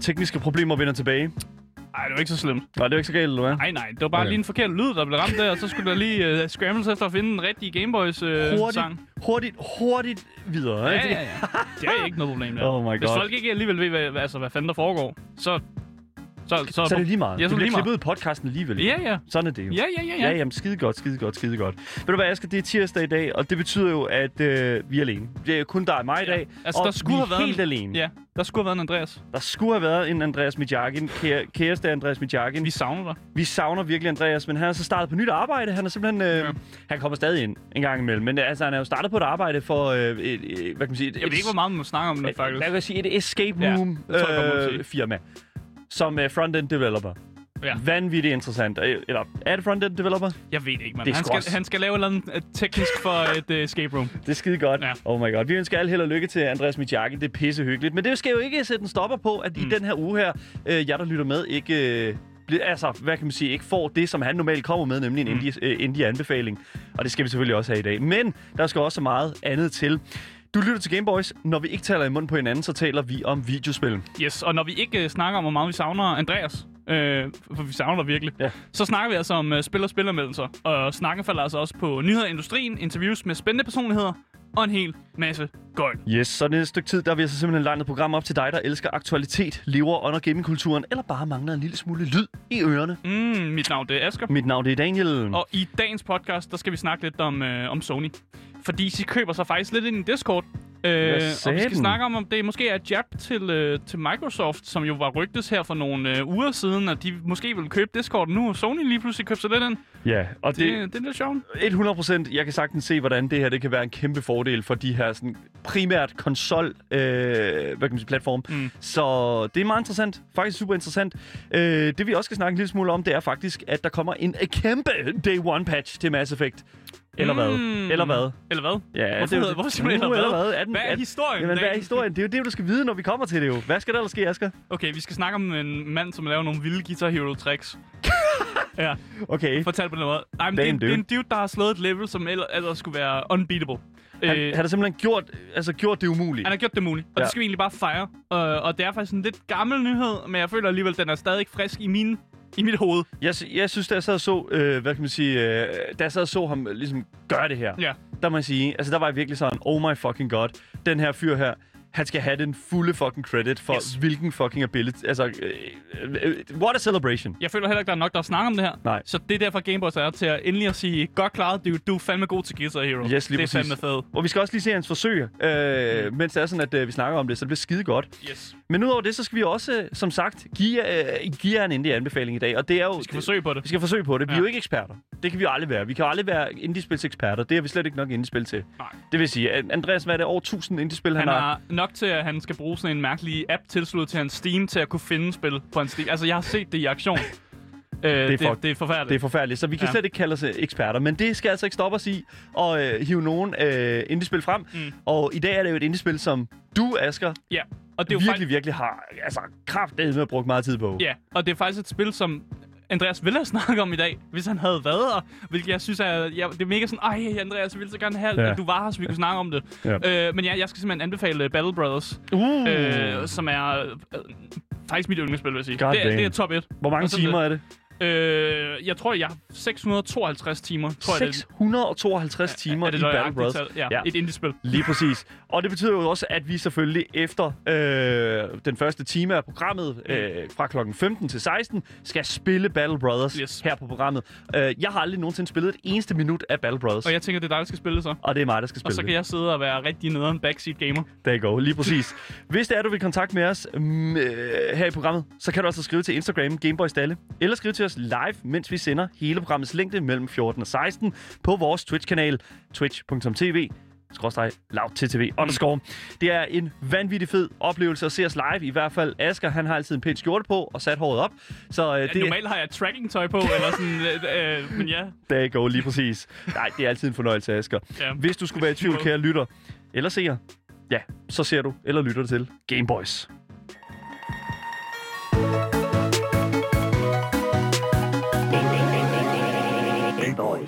Tekniske problemer vender tilbage. Ej, det var ikke så slemt. Var det ikke så galt, eller hvad? Nej, nej, det var bare Okay. lige en forkert lyd, der blev ramt der, og så skulle der lige uh, scrambles efter at finde den rigtige Gameboys uh, Hurtigt, sang. hurtigt, hurtigt videre. Ja, ikke? ja, ja. Det er ikke noget problem der. Oh my Hvis God. folk ikke alligevel ved, hvad, altså, hvad fanden der foregår, så... Så, så, Så er det lige meget. Ja, så det er bliver lige klippet i podcasten alligevel. Ja, ja. Sådan er det jo. Ja, ja, ja, Ja, ja. jamen skide godt, skide godt, skide godt. Ved du hvad, Asger, det er tirsdag i dag, og det betyder jo, at øh, vi er alene. Det er kun dig og mig i dag, Altså, og der skulle vi er have været helt en- alene. Ja, der skulle have været en Andreas. Der skulle have været en Andreas Midjakin, kære, kæreste Andreas Midjakin. Vi savner dig. vi savner virkelig Andreas, men han er så startet på nyt arbejde. Han er simpelthen... Øh, Ja. ja. Han kommer stadig ind en gang imellem, men altså, han er jo startet på et arbejde for... Øh, et, et, hvad kan man sige? Et, Jeg ved ikke, hvor meget man må snakke om det, Hvad faktisk. kan jeg sige? Et escape Ja, room det tror man sige. firma. Som uh, front-end developer. Ja. Vanvittigt interessant. Øh, Eller er det front-end developer? Jeg ved ikke, man. Han skal, også- han skal lave et eller andet øh, teknisk for et uh, escape room. Det er skide godt. Ja. Oh my god. Vi ønsker alle held og lykke til Andreas Mitjaki. Det er pisse hyggeligt. Men det skal jo ikke sætte en stopper på, at i Mm. den her uge her, øh, jer der lytter med, ikke... Øh, altså, hvad kan man sige, ikke får det, som han normalt kommer med, nemlig en Mm. indie, øh, indie-anbefaling. Og det skal vi selvfølgelig også have i dag. Men der skal også meget andet til. Du lytter til Gameboys. Når vi ikke taler i munden på hinanden, så taler vi om videospil. Yes, og når vi ikke uh, snakker om, hvor meget vi savner Andreas, øh, for vi savner dig virkelig, Ja. så snakker vi altså om uh, spil- og spillermeldelser. Og snakken falder altså også på nyheder i industrien, interviews med spændende personligheder og en hel masse gøjl. Yes, så det stykke tid, der har vi altså simpelthen lagt et program op til dig, der elsker aktualitet, lever under gamingkulturen, eller bare mangler en lille smule lyd i ørerne. Mm, mit navn det er Asger. Mit navn det er Daniel. Og i dagens podcast, der skal vi snakke lidt om, øh, om Sony. Fordi de køber sig faktisk lidt ind i Discord. Øh, og vi skal snakke om, om det måske er et jab til, øh, til Microsoft, som jo var rygtes her for nogle øh, uger siden, at de måske ville købe Discord. Nu har Sony lige pludselig købt sig lidt ind. Ja, og Det, det, det, det er lidt sjovt. 100 procent. Jeg kan sagtens se, hvordan det her det kan være en kæmpe fordel for de her sådan, primært konsol øh, hvad kan man sige, platform. Mm. Så det er meget interessant. Faktisk super interessant. Øh, det vi også skal snakke en lille smule om, det er faktisk, at der kommer en kæmpe Day One patch til Mass Effect. Eller hvad? Mm. Eller hvad? Eller hvad? Ja, Hvorfor, hedder- hvorfor siger man Nu, eller hvad? Er den, Hvad er historien? Jamen, hvad er historien? Det er jo det, du skal vide, når vi kommer til det jo. Hvad skal der ellers ske, Asger? Okay, vi skal snakke om en mand, som laver nogle vilde Guitar Hero tricks. ja, Okay. fortæl på den måde. Nej, men det, er det er en dude, der har slået et level, som ellers, ellers skulle være unbeatable. Han, Øh, han har simpelthen gjort, altså, gjort det umuligt. Han har gjort det muligt, og Ja. det skal vi egentlig bare fejre. Uh, og det er faktisk en lidt gammel nyhed, men jeg føler alligevel, at den er stadig frisk i, min, i mit hoved. Jeg, jeg synes, da jeg sad og så, øh, hvad kan man sige, øh, da jeg sad og så ham øh, ligesom gøre det her, Ja. der må jeg sige, altså der var jeg virkelig sådan, oh my fucking god, den her fyr her, han skal have den fulde fucking credit for Yes. hvilken fucking ability, altså, øh, what a celebration. Jeg føler heller ikke, der er nok, der snakker om det her. Nej. Så det er derfor, Gameboys er til at endelig at sige, godt klaret, du, du er fandme god til Guitar Hero. Yes, lige det er præcis. fandme fedt. Og vi skal også lige se hans forsøg, øh, mens det er sådan, at øh, vi snakker om det, så det bliver skide godt. Yes. Men udover det, så skal vi også, som sagt, give, øh, give jer en indie anbefaling i dag, og det er jo... Vi skal forsøge på det. Vi skal forsøge på det. Vi er jo ikke eksperter. Det kan vi jo aldrig være. Vi kan jo aldrig være indie-spils-eksperter. Det er vi slet ikke nok indie-spil til. Nej. Det vil sige, Andreas, hvad er det, over 1000 indie-spil, han, Han har? Nok til, at han skal bruge sådan en mærkelig app tilsluttet til hans Steam til at kunne finde spil på hans Steam. Altså, jeg har set det i aktion. Øh, det, fuck- det, det er forfærdeligt. Det er forfærdeligt, så vi kan ja. Slet ikke kalde os øh, eksperter. Men det skal altså ikke stoppe os i at øh, hive nogen øh, indie-spil frem. Mm. Og i dag er det jo et indie-spil, som du, Asger, Ja, og det er jo virkelig, faktisk... virkelig har altså, at bruge meget tid på. Ja, og det er faktisk et spil, som Andreas ville have snakket om i dag, hvis han havde været her. Hvilket jeg synes er, ja, det er mega sådan, ej Andreas, jeg ville så gerne have, Ja. at du var her, så vi kunne snakke om det. Ja. Øh, men ja, jeg skal simpelthen anbefale Battle Brothers, Uh. øh, som er øh, faktisk mit yndlingsspil, vil jeg sige. God Det, er- damn. det er top 1. Hvor mange timer er det? Øh, jeg tror, jeg har 652 timer. Tror jeg, det, 652 timer er det i Battle Bros. Ja, Ja. et indie-spil. Lige præcis. Og det betyder jo også, at vi selvfølgelig efter øh, den første time af programmet, øh, fra klokken 15 til 16, skal spille Battle Brothers Yes. her på programmet. Øh, jeg har aldrig nogensinde spillet et eneste minut af Battle Brothers. Og jeg tænker, det er dig, der skal spille så. Og det er mig, der skal spille Og så kan jeg sidde og være rigtig nederen backseat gamer. There you go, lige præcis. Hvis det er, du vil kontakte med os mm, øh, her i programmet, så kan du altså skrive til Instagram Gameboys Dalle, eller skrive til os live, mens vi sender hele programmets længde mellem 14 og 16 på vores Twitch-kanal, twitch.tv skråstreg lav TTV underscore. Det er en vanvittig fed oplevelse at se os live. I hvert fald Asger, han har altid en pæn skjorte på og sat håret op. Så øh, Ja, det, Normalt har jeg tracking-tøj på, eller sådan, øh, men ja. you go, lige præcis. Nej, det er altid en fornøjelse, Asger. ja. Hvis du skulle være i tvivl, kære lytter, eller seer, ja, så ser du eller lytter til Gameboys.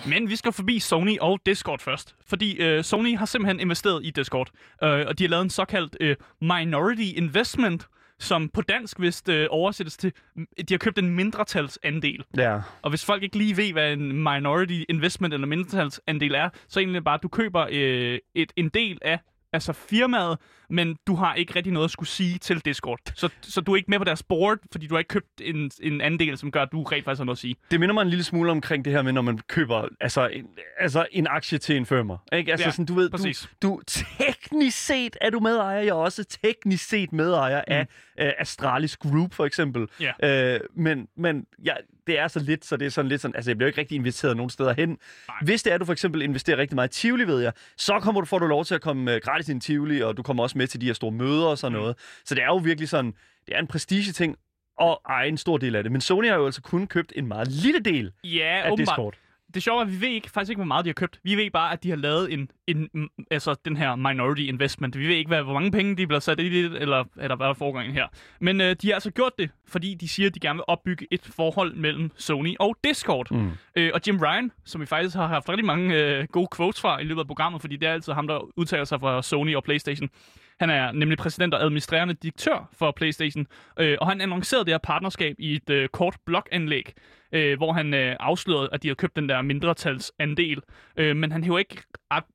Men vi skal forbi Sony og Discord først. Fordi øh, Sony har simpelthen investeret i Discord. Øh, og de har lavet en såkaldt øh, minority investment, som på dansk vist øh, oversættes til, de har købt en mindretalsandel. Ja. Og hvis folk ikke lige ved, hvad en minority investment eller mindretalsandel er, så egentlig bare, at du køber øh, et, en del af altså firmaet, men du har ikke rigtig noget at skulle sige til Discord. Så, så du er ikke med på deres board, fordi du har ikke købt en, en andel, som gør, at du rent faktisk har noget at sige. Det minder mig en lille smule omkring det her med, når man køber altså en, altså en aktie til en firma. Ikke? Altså Ja, sådan, du ved, du, præcis. du, teknisk set er du medejer, jeg er også teknisk set medejer mm. af uh, Astralis Group, for eksempel. Ja. Uh, men men ja, det er så lidt, så det er sådan lidt sådan, altså jeg bliver ikke rigtig inviteret nogen steder hen. Nej. Hvis det er, at du for eksempel investerer rigtig meget i Tivoli, ved jeg, så kommer du, får du lov til at komme uh, gratis ind i Tivoli, og du kommer også med til de her store møder og sådan Mm. noget. Så det er jo virkelig sådan, det er en prestige ting, og eje en stor del af det. Men Sony har jo altså kun købt en meget lille del Ja, af åbenbart. Discord. Det sjove er, at vi ved ikke, faktisk ikke, hvor meget de har købt. Vi ved bare, at de har lavet en, en altså den her minority investment. Vi ved ikke, hvad, hvor mange penge de bliver sat i det, eller, eller hvad er foregangen her. Men øh, de har altså gjort det, fordi de siger, at de gerne vil opbygge et forhold mellem Sony og Discord. Mm. Øh, og Jim Ryan, som vi faktisk har haft rigtig mange øh, gode quotes fra i løbet af programmet, fordi det er altid ham, der udtaler sig fra Sony og PlayStation. Han er nemlig præsident og administrerende direktør for PlayStation, øh, og han annoncerede det her partnerskab i et øh, kort bloganlæg, øh, hvor han øh, afslørede, at de har købt den der mindretalsandel. Øh, men han hæver ikke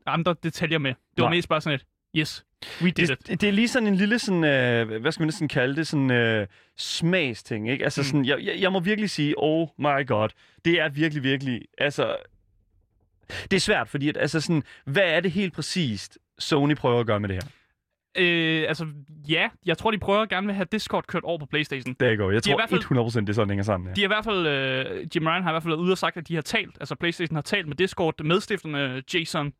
andre detaljer med. Det var Nej. mest bare sådan et, yes, we did it. Det, det er lige sådan en lille, sådan, øh, hvad skal man næsten kalde det, sådan øh, smagsting, ikke? Altså Mm. sådan, jeg, jeg, jeg må virkelig sige, oh my god, det er virkelig, virkelig, altså, det er svært, fordi at, altså sådan, hvad er det helt præcist, Sony prøver at gøre med det her? Øh, altså, ja, jeg tror, de prøver gerne vil have Discord kørt over på PlayStation. Der går. Jeg De i tror hvert fald- 100% det er sådan, det hænger sammen. Ja. De har i hvert fald, øh, Jim Ryan har i hvert fald været ude og sagt, at de har talt, altså PlayStation har talt med Discord medstifterne Jason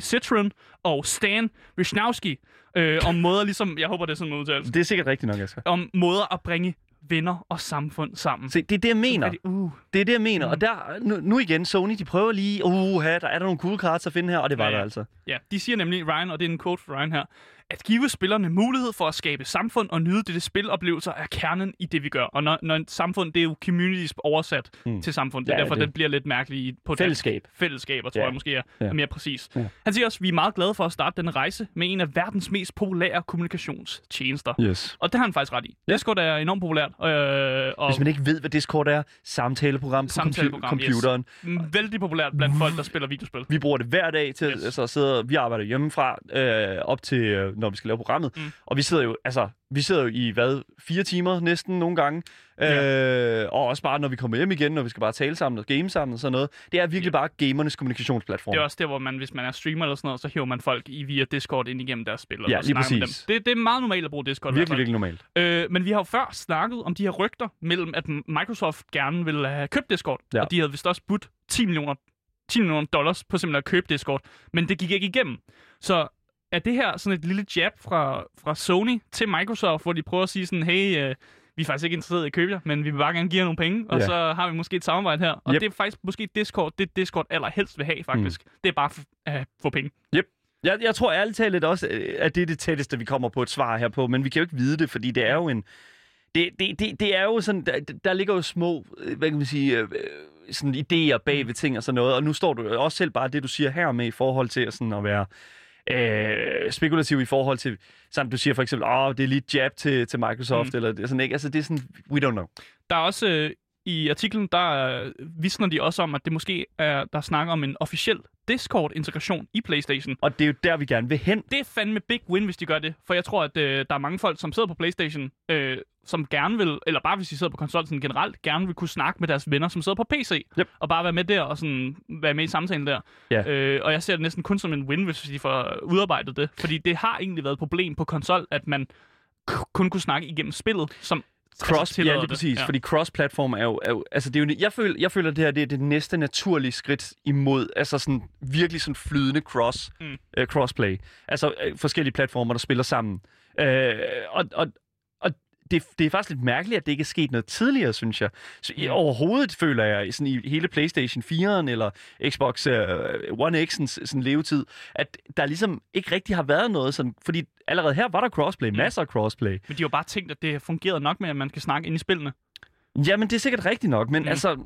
Citron og Stan Wisnowski øh, om måder, ligesom, jeg håber det er sådan udtalelse, Det er sikkert rigtigt nok, Asger. om måder at bringe venner og samfund sammen. Se, det er det, jeg mener. Rigtig- Uh, Det er det, jeg mener. Mm. Og der, nu, nu igen, Sony, de prøver lige, uh, der er der nogle cool cards at finde her, og det var Ja, ja, ja. der altså. ja, de siger nemlig, Ryan, og det er en quote fra Ryan her, at give spillerne mulighed for at skabe samfund og nyde dette spiloplevelser er kernen i det, vi gør. Og når, når et samfund, det er jo communities oversat Mm. til samfund. Det er Ja, derfor, det- det bliver lidt mærkeligt i- på dansk. Fællesskab. fællesskaber, tror Ja. jeg måske er, Ja. er mere præcis. Ja. Han siger også, at vi er meget glade for at starte den rejse med en af verdens mest populære kommunikationstjenester. Yes. Og det har han faktisk ret i. Ja. Discord er enormt populært, øh, og Hvis man ikke ved, hvad Discord er, samtaleprogram på Samtaleprogram, compu- computeren. vældig populært blandt folk, der spiller videospil. Vi bruger det hver dag til Yes. yes. altså, at sidde, vi arbejder hjemmefra øh, op til, øh, når vi skal lave programmet. Mm. Og vi sidder jo, altså, vi sidder jo i, hvad, fire timer næsten nogle gange. Ja. Øh, og også bare, når vi kommer hjem igen, når vi skal bare tale sammen og game sammen og sådan noget. Det er virkelig bare gamernes kommunikationsplatform. Det er også der, hvor man, hvis man er streamer eller sådan noget, så hiver man folk i via Discord ind igennem deres spil. Ja, og lige snakker med præcis. Dem. Det, det er meget normalt at bruge Discord. virkelig, virkelig normalt. Øh, men vi har jo før snakket om de her rygter mellem, at Microsoft gerne ville have købt Discord. Ja. Og de havde vist også budt 10 millioner, 10 millioner dollars på simpelthen at købe Discord. Men det gik ikke igennem. Så er det her sådan et lille jab fra, fra Sony til Microsoft, hvor de prøver at sige sådan, hey, øh, vi er faktisk ikke interesseret i at købe jer, men vi vil bare gerne give jer nogle penge, og Ja. så har vi måske et samarbejde her. Og Yep. det er faktisk måske Discord, det Discord allerhelst vil have, faktisk. Mm. Det er bare at uh, få penge. Jeg, jeg tror ærligt talt også, øh, at det er det tætteste, vi kommer på et svar her på, men vi kan jo ikke vide det, fordi det er jo en... Det, det, det, det er jo sådan, der, der ligger jo små, øh, hvad kan man sige, øh, øh, sådan idéer bag ved ting og sådan noget, og nu står du også selv bare det, du siger her med i forhold til at, sådan at være øh, spekulativ i forhold til, sådan du siger for eksempel, åh, oh, det er lige jab til, til Microsoft, Mm. eller det sådan ikke, altså det er sådan, we don't know. Der er også øh, i artiklen, der øh, visner de også om, at det måske er, der snakker om en officiel Discord-integration i PlayStation. Og det er jo der, vi gerne vil hen. Det er fandme big win, hvis de gør det. For jeg tror, at øh, der er mange folk, som sidder på PlayStation, øh, som gerne vil, eller bare hvis de sidder på konsollen generelt, gerne vil kunne snakke med deres venner, som sidder på PC. Yep. Og bare være med der og sådan, være med i samtalen der. Ja. Øh, og jeg ser det næsten kun som en win, hvis de får udarbejdet det. Fordi det har egentlig været et problem på konsol, at man kun kunne snakke igennem spillet, som Cross, altså, ja, lige præcis, Ja. fordi cross-platform er jo, er jo altså det er jo, jeg føler, jeg føler, det her det er det næste naturlige skridt imod, altså sådan virkelig sådan flydende cross, Mm. uh, crossplay. Altså øh, forskellige platformer, der spiller sammen. Uh, og, og, og det, det er faktisk lidt mærkeligt, at det ikke er sket noget tidligere, synes jeg. Så, i, Mm. overhovedet føler jeg sådan i hele PlayStation 4'eren eller Xbox uh, One X'ens sådan levetid, at der ligesom ikke rigtig har været noget sådan, fordi allerede her var der crossplay, Mm. masser af crossplay. Men de har jo bare tænkt, at det fungerede nok med, at man kan snakke ind i spillene. Jamen, det er sikkert rigtigt nok, men mm. altså...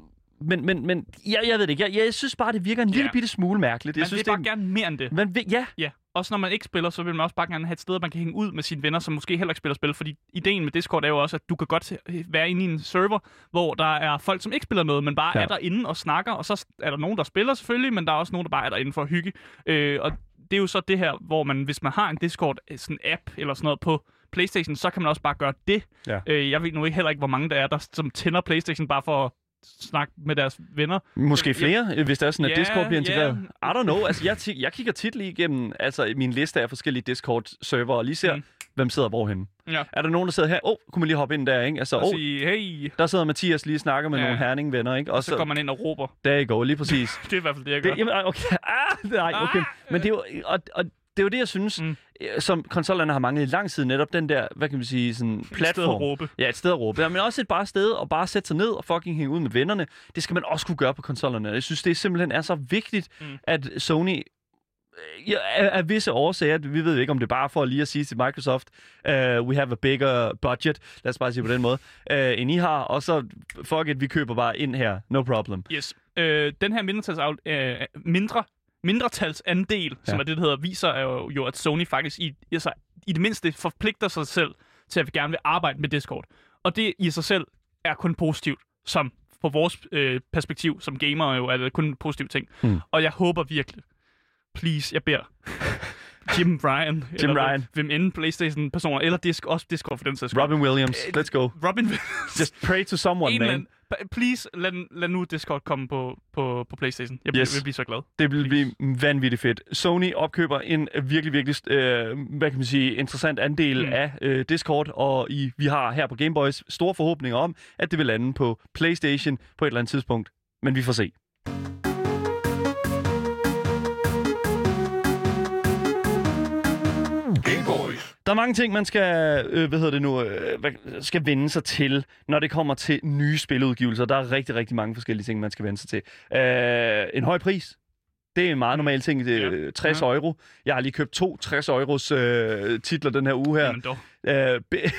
men, men, men jeg, jeg ved det ikke. Jeg, jeg synes bare, det virker en lille Ja. bitte smule mærkeligt. Man Jeg synes, vil bare det, gerne mere end det. man vil, ja, Ja, også når man ikke spiller, så vil man også bare gerne have et sted, man kan hænge ud med sine venner, som måske heller ikke spiller spil. Fordi ideen med Discord er jo også, at du kan godt være inde i en server, hvor der er folk, som ikke spiller noget, men bare Ja. er derinde og snakker. Og så er der nogen, der spiller selvfølgelig, men der er også nogen, der bare er derinde for at hygge. Øh, og det er jo så det her, hvor man, hvis man har en Discord øh, sådan app eller sådan noget på PlayStation, så kan man også bare gøre det. Ja. Øh, jeg ved nu ikke heller ikke, hvor mange der er, der som tænder PlayStation bare for snakke med deres venner. Måske flere, øh, hvis det er sådan, at Ja, Discord bliver integreret. ja. I don't know. Altså, jeg, ti- jeg kigger tit lige igennem altså, min liste af forskellige Discord-server, og lige ser, mm. Hvem sidder hvorhenne. Ja. Er der nogen, der sidder her? Åh, oh, kunne man lige hoppe ind der, ikke? Altså, Og åh, sige, hey, der sidder Mathias lige og snakker med Ja. nogle herning-venner, ikke? Og og så går man ind og råber. Der I go, lige præcis. Det er i hvert fald det, jeg gør. det, jamen, okay. Ah, nej, okay. Men det er jo, og, og det er jo det, jeg synes, mm. Mm. som konsollerne har manglet i lang tid, netop den der, hvad kan man sige, sådan Et sted at platform. råbe. Ja, et sted at råbe. Ja, men også et bare sted at bare sætte sig ned og fucking hænge ud med vennerne. Det skal man også kunne gøre på konsollerne. Jeg synes, det simpelthen er så vigtigt, mm. Mm. at Sony øh, ja, af, af visse årsager, vi ved ikke, om det er bare for lige at sige til Microsoft, uh, we have a bigger budget, lad os bare sige på den måde, uh, end I har, og så, fuck it, vi køber bare ind her, no problem. Yes. Øh, den her mindretals, øh, mindre, mindretalsandel, ja. som er det, der hedder, viser er jo, jo, at Sony faktisk i, altså, i det mindste forpligter sig selv til at vi gerne vil arbejde med Discord. Og det i sig selv er kun positivt, som på vores øh, perspektiv som gamer jo er det kun en positiv ting. Hmm. Og jeg håber virkelig, please, jeg beder, Jim Ryan, Jim eller Ryan. hvem end Playstation-personer, eller Disc, også Discord for den sags. Robin Williams, let's go. Robin Just pray to someone, en man. anden, please, lad, lad nu Discord komme på, på, på Playstation. Jeg Yes. vil blive så glad. Det vil blive vanvittigt fedt. Sony opkøber en virkelig, virkelig, øh, hvad kan man sige, interessant andel. Mm. af øh, Discord, og i, vi har her på Gameboys store forhåbninger om, at det vil lande på PlayStation på et eller andet tidspunkt. Men vi får se. Der er mange ting, man skal, øh, hvad hedder det nu, øh, skal vende sig til, når det kommer til nye spiludgivelser. Der er rigtig, rigtig mange forskellige ting, man skal vende sig til. Øh, en høj pris. Det er en meget normal ting. Det er Ja. øh, 60 Ja. euro. Jeg har lige købt to 60 euros øh, titler den her uge her. Jamen dog. Øh,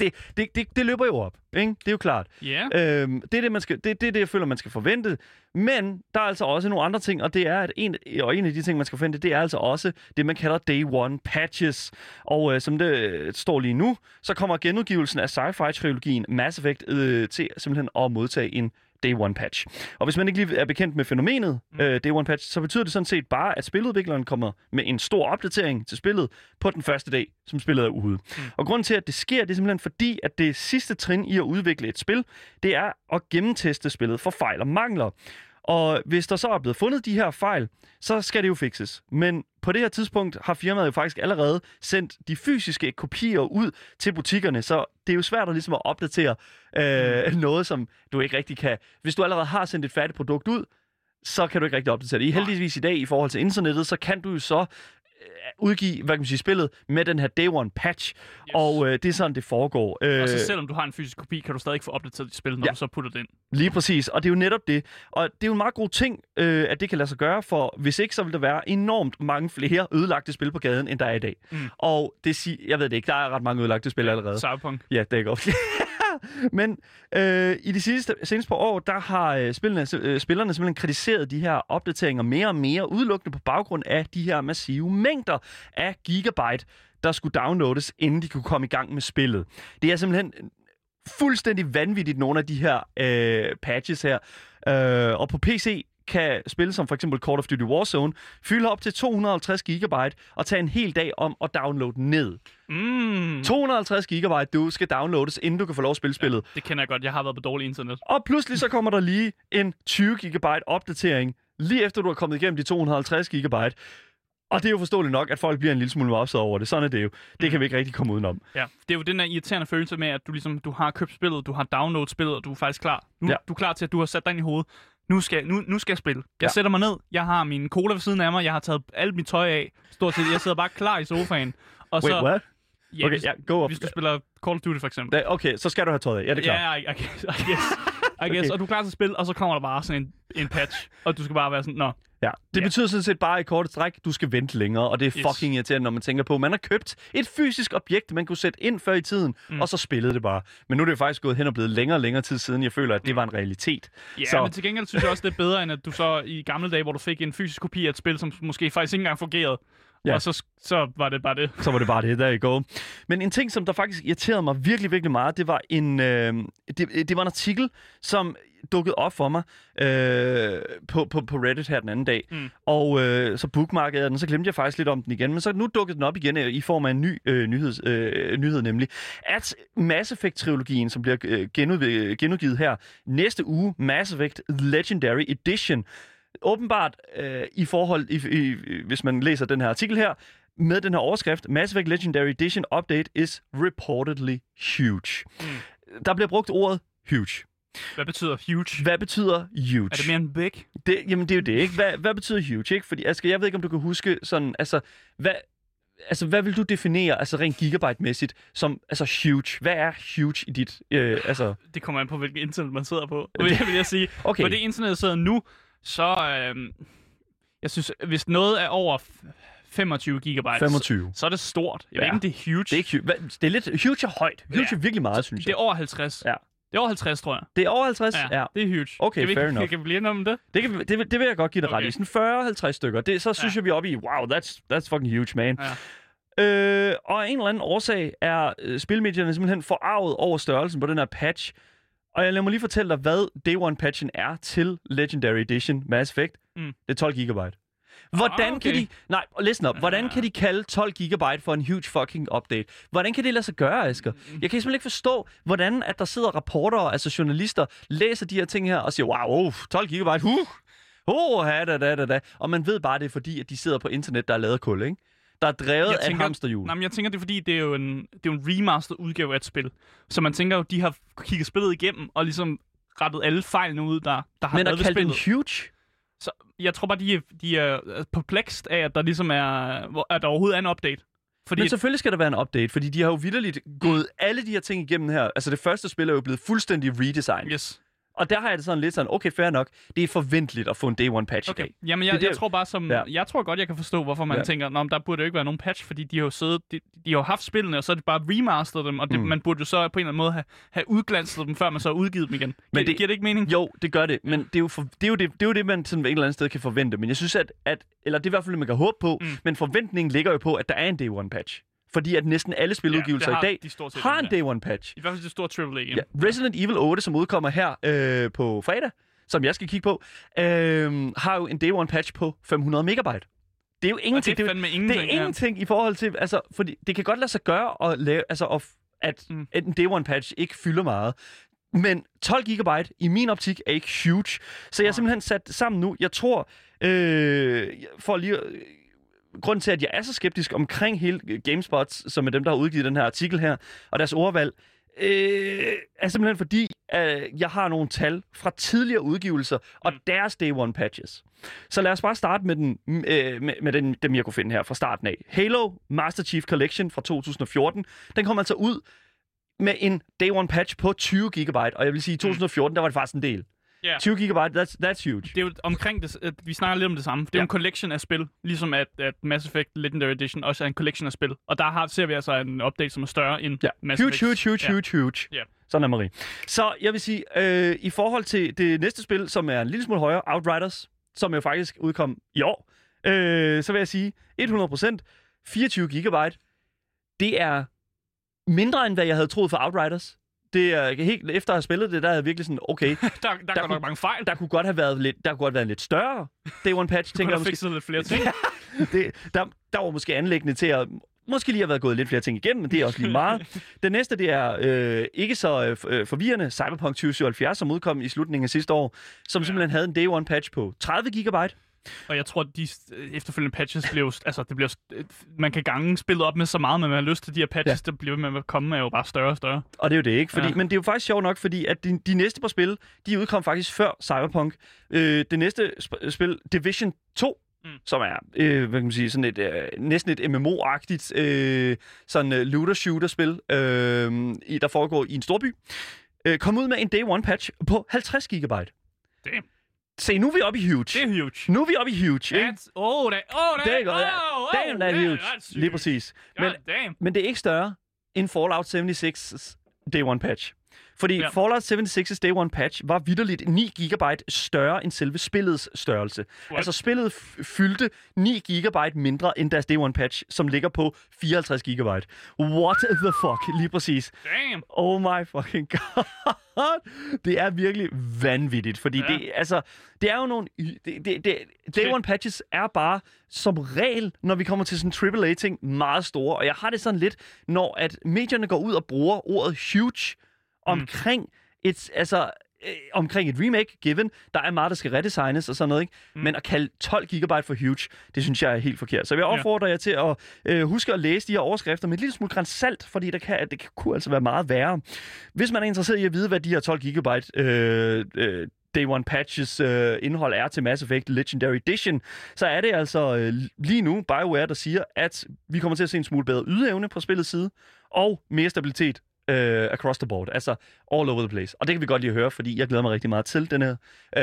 det, det, det, det løber jo op. Ikke? Det er jo klart. Ja. Øhm, det, er det, man skal, det, det er det, jeg føler, man skal forvente. Men der er altså også nogle andre ting, og det er, at en, og en af de ting, man skal forvente, det er altså også det, man kalder Day One Patches. Og øh, som det øh, står lige nu, så kommer genudgivelsen af sci-fi-trilogien Mass Effect øh, til simpelthen at modtage en Day One Patch. Og hvis man ikke lige er bekendt med fænomenet mm. øh, Day One Patch, så betyder det sådan set bare, at spiludvikleren kommer med en stor opdatering til spillet på den første dag, som spillet er ude. Mm. Og grunden til, at det sker, det er simpelthen fordi, at det sidste trin i at udvikle et spil, det er at gennemteste spillet for fejl og mangler. Og hvis der så er blevet fundet de her fejl, så skal det jo fikses. Men på det her tidspunkt har firmaet jo faktisk allerede sendt de fysiske kopier ud til butikkerne, så det er jo svært at, ligesom at opdatere øh, Mm. noget, som du ikke rigtig kan. Hvis du allerede har sendt et færdigt produkt ud, så kan du ikke rigtig opdatere det. I heldigvis i dag, i forhold til internettet, så kan du jo så udgive, hvad kan man sige, spillet med den her Day One Patch, yes. og øh, det er sådan, det foregår. Øh, Og så selvom du har en fysisk kopi, kan du stadig ikke få opdateret dit spil, når Ja. ja. du så putter det ind. Lige præcis, og det er jo netop det. Og det er jo en meget god ting, øh, at det kan lade sig gøre, for hvis ikke, så vil der være enormt mange flere ødelagte spil på gaden, end der er i dag. Mm. Og det siger, jeg ved det ikke, der er ret mange ødelagte spil allerede. Cyberpunk. Ja, det er godt. Men øh, i de sidste, seneste par år, der har øh, spillerne, øh, spillerne simpelthen kritiseret de her opdateringer mere og mere, udelukkende på baggrund af de her massive mængder af gigabyte, der skulle downloades, inden de kunne komme i gang med spillet. Det er simpelthen fuldstændig vanvittigt, nogle af de her øh, patches her. Øh, og på PC kan spil som for eksempel Call of Duty Warzone fylde op til 250 gigabyte og tage en hel dag om at downloade ned. Mm. 250 gigabyte, du skal downloades, inden du kan få lov at spille spillet. Det kender jeg godt. Jeg har været på dårlig internet. Og pludselig så kommer der lige en 20 gigabyte opdatering, lige efter du har kommet igennem de 250 gigabyte. Og det er jo forståeligt nok, at folk bliver en lille smule opsat over det. Sådan er det jo. Det kan vi ikke rigtig komme udenom. Ja, det er jo den der irriterende følelse med, at du ligesom du har købt spillet, du har downloadet spillet, og du er faktisk klar. Nu, Ja. ja. Du er klar til, at du har sat dig ind i hovedet. Nu skal, nu, nu skal jeg spille. Jeg Ja. sætter mig ned, jeg har min cola ved siden af mig, jeg har taget alt mit tøj af. Stort set, jeg sidder bare klar i sofaen. Og Wait, så, what? Ja, Okay, hvis, ja, go up. hvis du spiller Call of Duty for eksempel. Da- Okay, så skal du have tøjet af. Ja, det er klart. Ja, I, I, I guess. I guess. Og du er klar til at spille, og så kommer der bare sådan en, en patch, og du skal bare være sådan, nå, Ja, det Ja. betyder sådan set bare i korte stræk, du skal vente længere, og det er Yes. fucking irriterende, når man tænker på, man har købt et fysisk objekt, man kunne sætte ind før i tiden, mm. og så spillede det bare. Men nu er det jo faktisk gået hen og blevet længere og længere tid siden, jeg føler, at det var en realitet. Ja, så... men til gengæld synes jeg også, det er bedre, end at du så i gamle dage, hvor du fik en fysisk kopi af et spil, som måske faktisk ikke engang fungerede. Ja. Og så, så var det bare det. Så var det bare det, der i går. Men en ting, som der faktisk irriterede mig virkelig, virkelig meget, det var en, øh, det, det var en artikel, som dukkede op for mig øh, på, på, på Reddit her den anden dag. Mm. Og øh, så bookmarkede jeg den, så glemte jeg faktisk lidt om den igen. Men så nu dukkede den op igen øh, i form af en ny øh, nyheds, øh, nyhed, nemlig at Mass Effect-trilogien, som bliver øh, genudgivet her næste uge, Mass Effect Legendary Edition, åbenbart øh, i forhold, i, i, hvis man læser den her artikel her, med den her overskrift, Mass Effect Legendary Edition Update is reportedly huge. Mm. Der bliver brugt ordet huge. Hvad betyder huge? Hvad betyder huge? Er det mere end big? Det, jamen, det er jo det, ikke? Hvad, hvad betyder huge, ikke? Fordi, Asger, jeg ved ikke, om du kan huske sådan, altså, hvad, altså, hvad vil du definere, altså rent gigabyte-mæssigt, som, altså, huge? Hvad er huge i dit, øh, altså, Det kommer an på, hvilket internet man sidder på, vil jeg, vil jeg sige. okay, På det internet, jeg sidder nu, så... Øhm, jeg synes, hvis noget er over f- 25 gigabyte, 25. så er det stort. Jeg Ja. ved ikke, om det er huge. Det er. Hvad, det er lidt, huge er højt. Huge Ja. er virkelig meget, synes det jeg. er over 50. Ja. Det er over 50, tror jeg. Det er over 50? Ja, det er huge. Okay, kan vi, fair ikke- enough. Kan vi blive enige om det? Det, kan, det, vil- det vil jeg godt give dig ret Okay. i. Sådan 40-50 stykker. Det, så synes Ja. jeg, vi er oppe i, wow, that's, that's fucking huge, man. Ja. Øh, og af en eller anden årsag er øh, spilmedierne simpelthen forarvet over størrelsen på den her patch. Og jeg lad mig lige fortælle dig, hvad Day One patchen er til Legendary Edition Mass Effect. Mm. Det er 12 gigabyte. Hvordan Ah, okay. kan de... Nej, listen up. Hvordan Ja. kan de kalde 12 gigabyte for en huge fucking update? Hvordan kan det lade sig gøre, Asger? Mm. Jeg kan simpelthen ikke forstå, hvordan at der sidder rapporter, altså journalister, læser de her ting her og siger, wow, oh, 12 gigabyte, huh, oh, da, da, da, da. Og man ved bare, det er fordi, at de sidder på internet, der er lavet kul, ikke? Der er drevet Jeg af tænker- hamsterhjul. Nej, men jeg tænker, det er fordi, det er jo en, det er jo en remaster udgave af et spil. Så man tænker jo, de har kigget spillet igennem og ligesom rettet alle fejlene ud, der, der har Men været at ved kalde den spillet. huge? Så jeg tror bare, de er, de er perplexed af, at der ligesom er, at der overhovedet er en update. Fordi Men selvfølgelig skal der være en update, fordi de har jo vidderligt gået alle de her ting igennem her. Altså det første spil er jo blevet fuldstændig redesigned. Yes. Og der har jeg det sådan lidt sådan, okay, fair nok. Det er forventeligt at få en day one patch i Okay. dag. Jamen, jeg, det- jeg tror bare som... Ja. Jeg tror godt, jeg kan forstå, hvorfor man Ja. tænker, Nå, der burde jo ikke være nogen patch, fordi de har jo siddet... De, de har jo haft spillene, og så er det bare remasteret dem, og det, Mm. man burde jo så på en eller anden måde have, have udglanset dem, før man så har udgivet dem igen. Men Men det- giver det ikke mening? Jo, det gør det, men det er jo, for, det, er jo det, det, er jo det, man sådan et eller andet sted kan forvente. Men jeg synes, at, at eller det er i hvert fald, man kan håbe på. Mm. men forventningen ligger jo på, at der er en day one patch. Fordi at næsten alle spiludgivelser i har dag de har en ja. day one patch. I hvert fald det store AAA game. Ja. Resident Evil 8, som udkommer her øh, på fredag, som jeg skal kigge på, øh, har jo en day one patch på 500 megabyte. Det er jo Og ingenting. det er fandme det ingenting. er ingenting i forhold til, altså, fordi det kan godt lade sig gøre at lave, altså, at, at Mm. en day one patch ikke fylder meget. Men 12 gigabyte i min optik er ikke huge. Så jeg har simpelthen sat sammen nu. Jeg tror, øh, for lige grunden til, at jeg er så skeptisk omkring hele GameSpot, som er dem, der har udgivet den her artikel her, og deres ordvalg, øh, er simpelthen fordi, øh, jeg har nogle tal fra tidligere udgivelser og Mm. deres day one patches. Så lad os bare starte med, den, øh, med, med den, dem, jeg kunne finde her fra starten af. Halo Master Chief Collection fra 2014. Den kom altså ud med en day one patch på 20 gigabyte, og jeg vil sige, i 2014, der var det faktisk en del. Ja. 20 gigabyte, that's, that's huge. Det er jo omkring det, at vi snakker lidt om det samme. Det er Ja. en collection af spil, ligesom at, at Mass Effect Legendary Edition også er en collection af spil. Og der har, ser vi altså en update, som er større end Ja. Mass Huge, Effect. huge, huge, Ja. huge, huge. Ja. Sådan er Marie. Så jeg vil sige, øh, i forhold til det næste spil, som er en lille smule højere, Outriders, som jo faktisk udkom i år, øh, så vil jeg sige, 100%, 24 gigabyte, det er mindre, end hvad jeg havde troet for Outriders. Det er helt, efter at have spillet det, der er jeg virkelig sådan, okay, Der, der, der går kunne- nok mange fejl. Der, der kunne godt have været lidt, der kunne godt have været lidt større Day One Patch, tænker jeg måske. fikset lidt flere ting. det, der, der var måske anlæggende til at måske lige have været gået lidt flere ting igennem, men det er også lige meget. Den næste, det er øh, ikke så øh, øh, forvirrende, Cyberpunk 2077, som udkom i slutningen af sidste år, som Ja. simpelthen havde en day one patch på 30 gigabyte. Og jeg tror, at de øh, efterfølgende patches jo, altså det bliver, øh, man kan gange spillet op med så meget, man har lyst til de her patches, ja. der bliver med at komme, er jo bare større og større. Og det er jo det ikke, fordi, ja. Men det er jo faktisk sjovt nok, fordi at de, de næste par spil, de udkom faktisk før Cyberpunk. Øh, det næste sp- spil, Division 2, mm. Mm. som er, øh, hvad kan man sige, sådan et, øh, næsten et MMO-agtigt øh, sådan øh, looter-shooter-spil, øh, i, der foregår i en storby. øh, kom ud med en day one patch på 50 gigabyte. Damn. Se, nu er vi oppe i huge. Det er huge. Nu er vi oppe i huge, ikke? That's, oh, that, oh, that, Det er godt, ja. oh, oh, Damn, that yeah, huge. that's Lige præcis. God Men, damn. men det er ikke større end Fallout 76's Day One patch. Fordi Ja. Fallout 76's Day One patch var vidderligt 9 GB større end selve spillets størrelse. What? Altså spillet fyldte 9 GB mindre end deres Day One patch, som ligger på 54 GB. What the fuck? Lige præcis. Damn. Oh my fucking god. Det er virkelig vanvittigt, fordi Ja. det, altså, det er jo nogle... Det, det, det, Day. One patches er bare som regel, når vi kommer til sådan AAA-ting, meget store. Og jeg har det sådan lidt, når at medierne går ud og bruger ordet huge omkring et, altså, øh, omkring et remake, given, der er meget, der skal redesignes og sådan noget, ikke? Mm. Men at kalde 12 GB for huge, det synes jeg er helt forkert. Så jeg vil Ja. jer til at øh, huske at læse de her overskrifter med et lille smule græns salt, fordi der kan, det kan, kunne altså være meget værre. Hvis man er interesseret i at vide, hvad de her 12 GB øh, øh, Day One Patches øh, indhold er til Mass Effect Legendary Edition, så er det altså øh, lige nu BioWare, der siger, at vi kommer til at se en smule bedre ydeevne på spillets side, og mere stabilitet øh, across the board, altså all over the place. Og det kan vi godt lige høre, fordi jeg glæder mig rigtig meget til den her øh,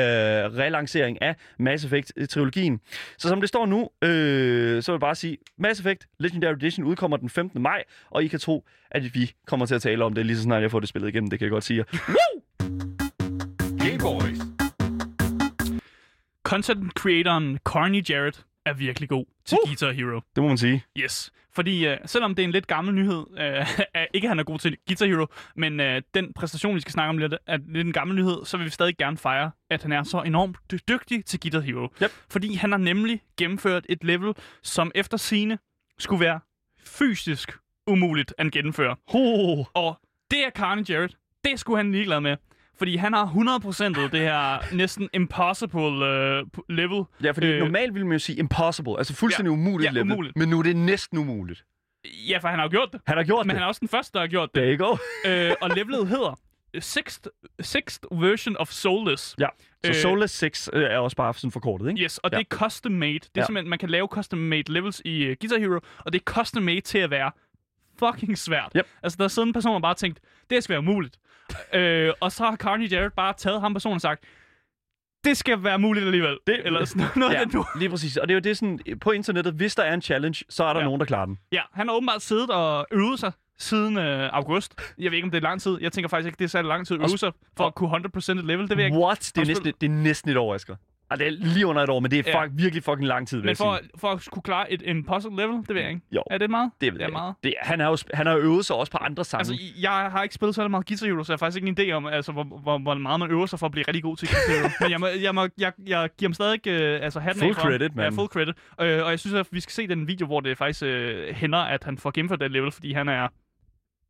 relancering af Mass Effect-trilogien. Så som det står nu, øh, så vil jeg bare sige, Mass Effect Legendary Edition udkommer den 15. maj, og I kan tro, at vi kommer til at tale om det lige så snart jeg får det spillet igennem, det kan jeg godt sige. jer. Game Boys. Content creatoren Carney Jarrett er virkelig god til Uh. Guitar Hero. Det må man sige. Yes. Fordi uh, selvom det er en lidt gammel nyhed, uh, ikke at han er god til Guitar Hero, men uh, den præstation, vi skal snakke om lidt, er lidt en gammel nyhed, så vil vi stadig gerne fejre, at han er så enormt dy- dygtig til Guitar Hero. Yep. Fordi han har nemlig gennemført et level, som efter sine skulle være fysisk umuligt at gennemføre. Oh. Og det er Carney Jarrett. Det skulle han ligeglad med. Fordi han har 100% det her næsten impossible uh, level. Ja, fordi Øh. øh, normalt ville man jo sige impossible, altså fuldstændig Ja. umuligt Ja, level. umuligt. Men nu er det næsten umuligt. Ja, for han har jo gjort det. Han har gjort Men det. han er også den første, der har gjort det. There you go. øh, og levelet hedder Sixth, sixth Version of Soulless. Ja, så Øh. Soulless 6 øh, er også bare sådan forkortet, ikke? Yes, og Ja. det er custom made. Det er Ja. simpelthen, man kan lave custom made levels i uh, Guitar Hero, og det er custom made til at være fucking svært. Yep. Altså, der er sådan en person, der bare tænkt, det skal være muligt. Øh, og så har Carney Jarrett bare taget ham personen og sagt, det skal være muligt alligevel. Det- Eller sådan noget Ja, nu. lige præcis. Og det er jo det sådan, på internettet, hvis der er en challenge, så er der Ja. nogen, der klarer den. Ja, han har åbenbart siddet og øvet sig siden øh, august. Jeg ved ikke, om det er lang tid. Jeg tænker faktisk ikke, det er særlig lang tid at øve sig for at kunne 100% et level. Det ved jeg ikke. What? Det er, næsten, det er næsten et år, Asger. Ah, det er lige under et år, men det er Ja. ja. virkelig fucking lang tid, Men jeg for, for at kunne klare et impossible level, det ved jeg ikke. Jo. Er det meget? Det, ved det er jeg meget. Det, han, har jo, han har øvet sig også på andre sange. Altså, jeg har ikke spillet så meget Guitar Hero, så jeg har faktisk ikke en idé om, altså, hvor, hvor, hvor meget man øver sig for at blive rigtig god til Guitar Hero. Men jeg, må, jeg, må, jeg, jeg giver ham stadig øh, altså, hatten Full af for credit, Ja, mand. full credit. Øh, og jeg synes, at vi skal se den video, hvor det faktisk øh, hænder, at han får gennemført det level, fordi han er,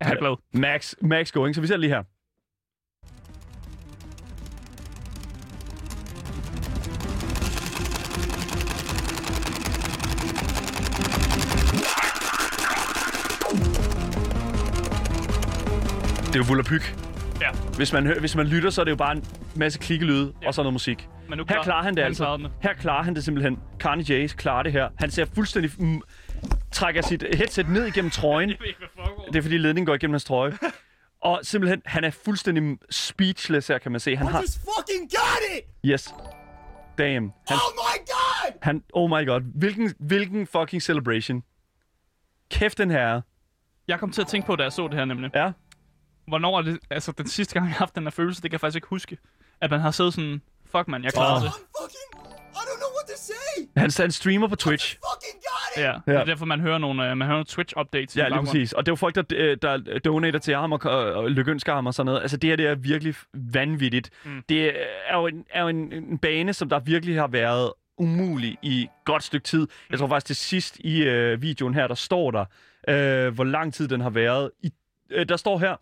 er Ja. glad. Max, Max going. Så vi ser lige her. Det er jo Vullapyg. Ja. Hvis man, hø- hvis man lytter, så er det jo bare en masse klikkelyde Ja. og så noget musik. Men nu Her klarer han det han altså. klarede den. Her klarer han det simpelthen. Carney J klarer det her. Han ser fuldstændig... Mm, trækker sit headset ned igennem trøjen. Jeg ved ikke, hvad foregår. Det er fordi ledningen går igennem hans trøje. Og simpelthen, han er fuldstændig speechless her, kan man se. Han I har... just fucking got it! Yes. Damn. Han, Oh my god! han, oh my god. Hvilken, hvilken fucking celebration. Kæft den her. Jeg kom til at tænke på, da jeg så det her nemlig. Ja. Hvornår er det, altså den sidste gang, jeg har haft den her følelse, det kan jeg faktisk ikke huske. At man har siddet sådan, fuck man, jeg klarer Åh. det. Han, han streamer på Twitch. Ja, Ja. det er derfor, man hører nogle, uh, man hører nogle Twitch-updates. i Ja, lige præcis. Og det er jo folk, der, øh, der donater til ham og, og, og lykønsker ham og sådan noget. Altså, det her det er virkelig vanvittigt. Mm. Mm. Det er jo, en, er jo en, en bane, som der virkelig har været umulig i et godt stykke tid. Jeg tror faktisk til sidst i øh, videoen her, der står der, øh, hvor lang tid den har været. I, øh, der står her,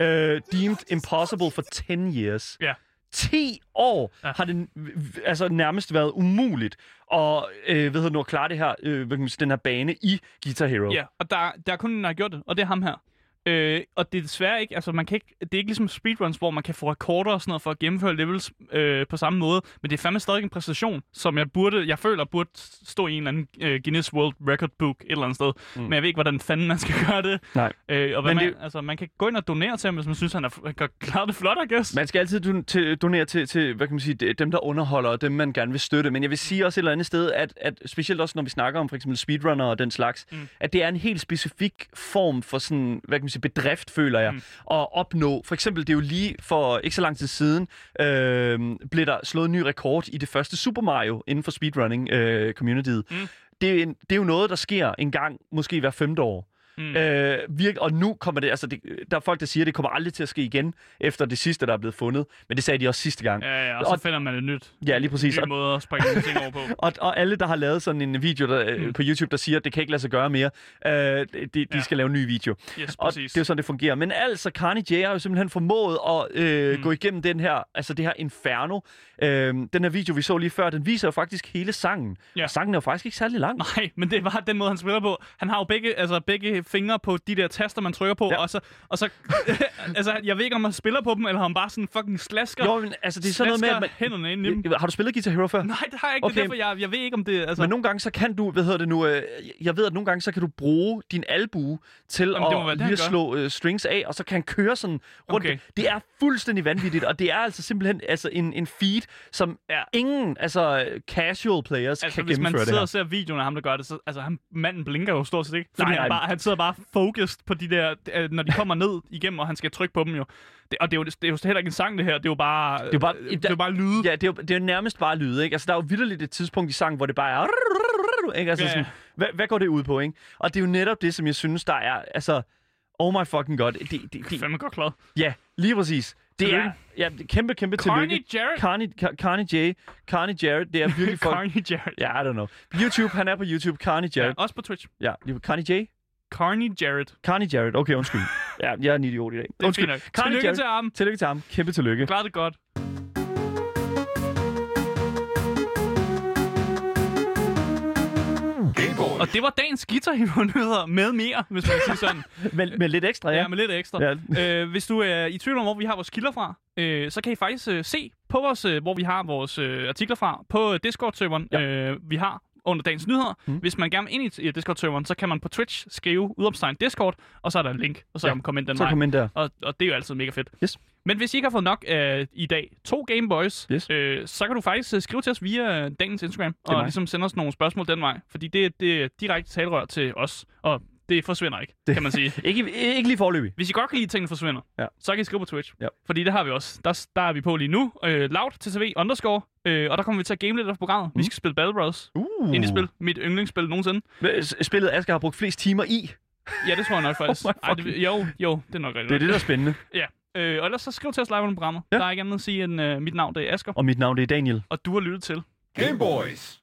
øh, deemed impossible for 10 years. Ja. 10 år Ja. har det altså nærmest været umuligt at, øh, hvad hedder det nu, at klare det her, øh, den her bane i Guitar Hero. Ja, og der, der er kun en, der har gjort det, og det er ham her. Øh, og det er desværre ikke, altså man kan ikke, det er ikke ligesom speedruns, hvor man kan få rekorder og sådan noget for at gennemføre levels øh, på samme måde, men det er fandme stadig en præstation, som jeg burde, jeg føler burde stå i en eller anden øh, Guinness World Record Book et eller andet sted, mm. men jeg ved ikke, hvordan fanden man skal gøre det. Nej. Øh, og hvad man, det- altså, man kan gå ind og donere til ham, hvis man synes, han er, han kan klare det flot, I guess. Man skal altid don- til, donere til, til, hvad kan man sige, de- dem, der underholder, og dem, man gerne vil støtte. Men jeg vil sige også et eller andet sted, at, at specielt også, når vi snakker om for eksempel speedrunner og den slags, mm. at det er en helt specifik form for sådan, hvad kan man sige, bedrift, føler jeg, mm. at opnå. For eksempel, det er jo lige for ikke så lang tid siden, øh, blev der slået en ny rekord i det første Super Mario inden for speedrunning-communityet. Mm. det, er en, det er jo noget, der sker en gang, måske hver femte år. Mm. Øh, virk, og nu kommer det, altså det, der er folk, der siger, at det kommer aldrig til at ske igen, efter det sidste, der er blevet fundet. Men det sagde de også sidste gang. Ja, ja, og så Og- finder man et nyt. Ja, lige præcis. En ny måde at springe nogle ting over på. og, og alle, der har lavet sådan en video der, mm. på YouTube, der siger, at det kan ikke lade sig gøre mere, øh, de, de Ja. skal lave en ny video. Yes, Og præcis. det er jo sådan, det fungerer. Men altså, Carney J har jo simpelthen formået at øh, mm. gå igennem den her, altså det her inferno. Øh, den her video, vi så lige før, den viser jo faktisk hele sangen. Ja. Og sangen er jo faktisk ikke særlig lang. Nej, men det var den måde, han spiller på. Han har jo begge, altså, begge fingre på de der taster, man trykker på, ja. Og så... Og så altså, jeg ved ikke, om han spiller på dem, eller om han bare sådan fucking slasker, Jo, men altså, det er sådan noget med, at man, hænderne ind i dem. Har du spillet Guitar Hero før? Nej, det har jeg ikke. Okay. Det er derfor, jeg, jeg ved ikke, om det... Altså, Men nogle gange, så kan du, hvad hedder det nu, øh, jeg ved, at nogle gange, så kan du bruge din albue til Jamen, være at han lige slå øh, strings af, og så kan han køre sådan rundt. Okay. Det er fuldstændig vanvittigt, og det er altså simpelthen altså en, en feed, som Ja. ingen altså casual players altså, kan hvis man gennemføre det sidder her. og ser videoen af ham, der gør det, så altså, han, manden blinker jo stort set ikke. Fordi Nej, han, nej. bare, han sidder bare focused på de der, øh, når de kommer ned igennem, og han skal trykke på dem jo. Det, og det er, jo, det er jo heller ikke en sang, det her. Det er jo bare, det er jo bare- det er jo bare lyde. Ja, det er, jo, det er jo nærmest bare lyde, ikke? Altså, der er jo vidderligt et tidspunkt i sangen, hvor det bare er... Ikke? Altså, Ja, ja. sådan, hvad, hvad går det ud på, ikke? Og det er jo netop det, som jeg synes, der er... Altså, oh my fucking god. Det, det, Det er det, fandme godt klaret. ja, lige præcis. Det er... Tillykke. Ja, kæmpe, kæmpe tillykke. Carney Jarrett. Carney, Car- Carney J. Carney Jarrett, det er virkelig folk... Carney Jarrett. Ja, I don't know. YouTube, han er på YouTube. Carney Ja, Jarrett. også på Twitch. Ja, lige på- Carney J. Carney Jarrett. Carney Jarrett. Okay, undskyld. Ja, jeg er en idiot i dag. Det er Undskyld. fint nok. Carney Tillykke Jarrett. til ham. Tillykke til ham. Kæmpe tillykke. Klar det godt. Og det var dagens Guitar Hero nyheder med mere, hvis man kan sige sådan. Med, med lidt ekstra, ja. Ja, med lidt ekstra. Ja. Øh, hvis du er i tvivl om, hvor vi har vores kilder fra, øh, så kan I faktisk øh, se på vores, øh, hvor vi har vores øh, artikler fra på Discord-serveren, Ja. øh, vi har under dagens nyheder. Mm. Hvis man gerne vil ind i Discord-serveren, så kan man på Twitch skrive udopstegn Discord, og så er der en link, og så Ja. kan man komme ind den Så vej. kom ind der. Og, og det er jo altid mega fedt. Yes. Men hvis I ikke har fået nok af i dag to Gameboys, Yes. øh, så kan du faktisk øh, skrive til os via øh, dagens Instagram, og mig. ligesom sende os nogle spørgsmål den vej. Fordi det, det er direkte talerør til os, og det forsvinder ikke, det. kan man sige. Ikke, ikke lige forløbig. Hvis I godt kan lide, at tingene forsvinder, Ja. så kan I skrive på Twitch. Ja. Fordi det har vi også. Der, der er vi på lige nu. Øh, loud TTV underscore. Øh, og der kommer vi til at game lidt af programmet. Mm. Vi skal spille Battle Bros. Uh. Indie-spil. Mit yndlingsspil nogensinde. Spillet Asger har brugt flest timer i. Ja, det tror jeg nok faktisk. Oh Ej, det, jo, jo, det er nok rigtigt. Det er det, der er spændende. Ja. Øh, og ellers så skriv til os live under programmet. Ja. Der er ikke andet at sige end uh, mit navn, det er Asger. Og mit navn det er Daniel. Og du har lyttet til Game Boys.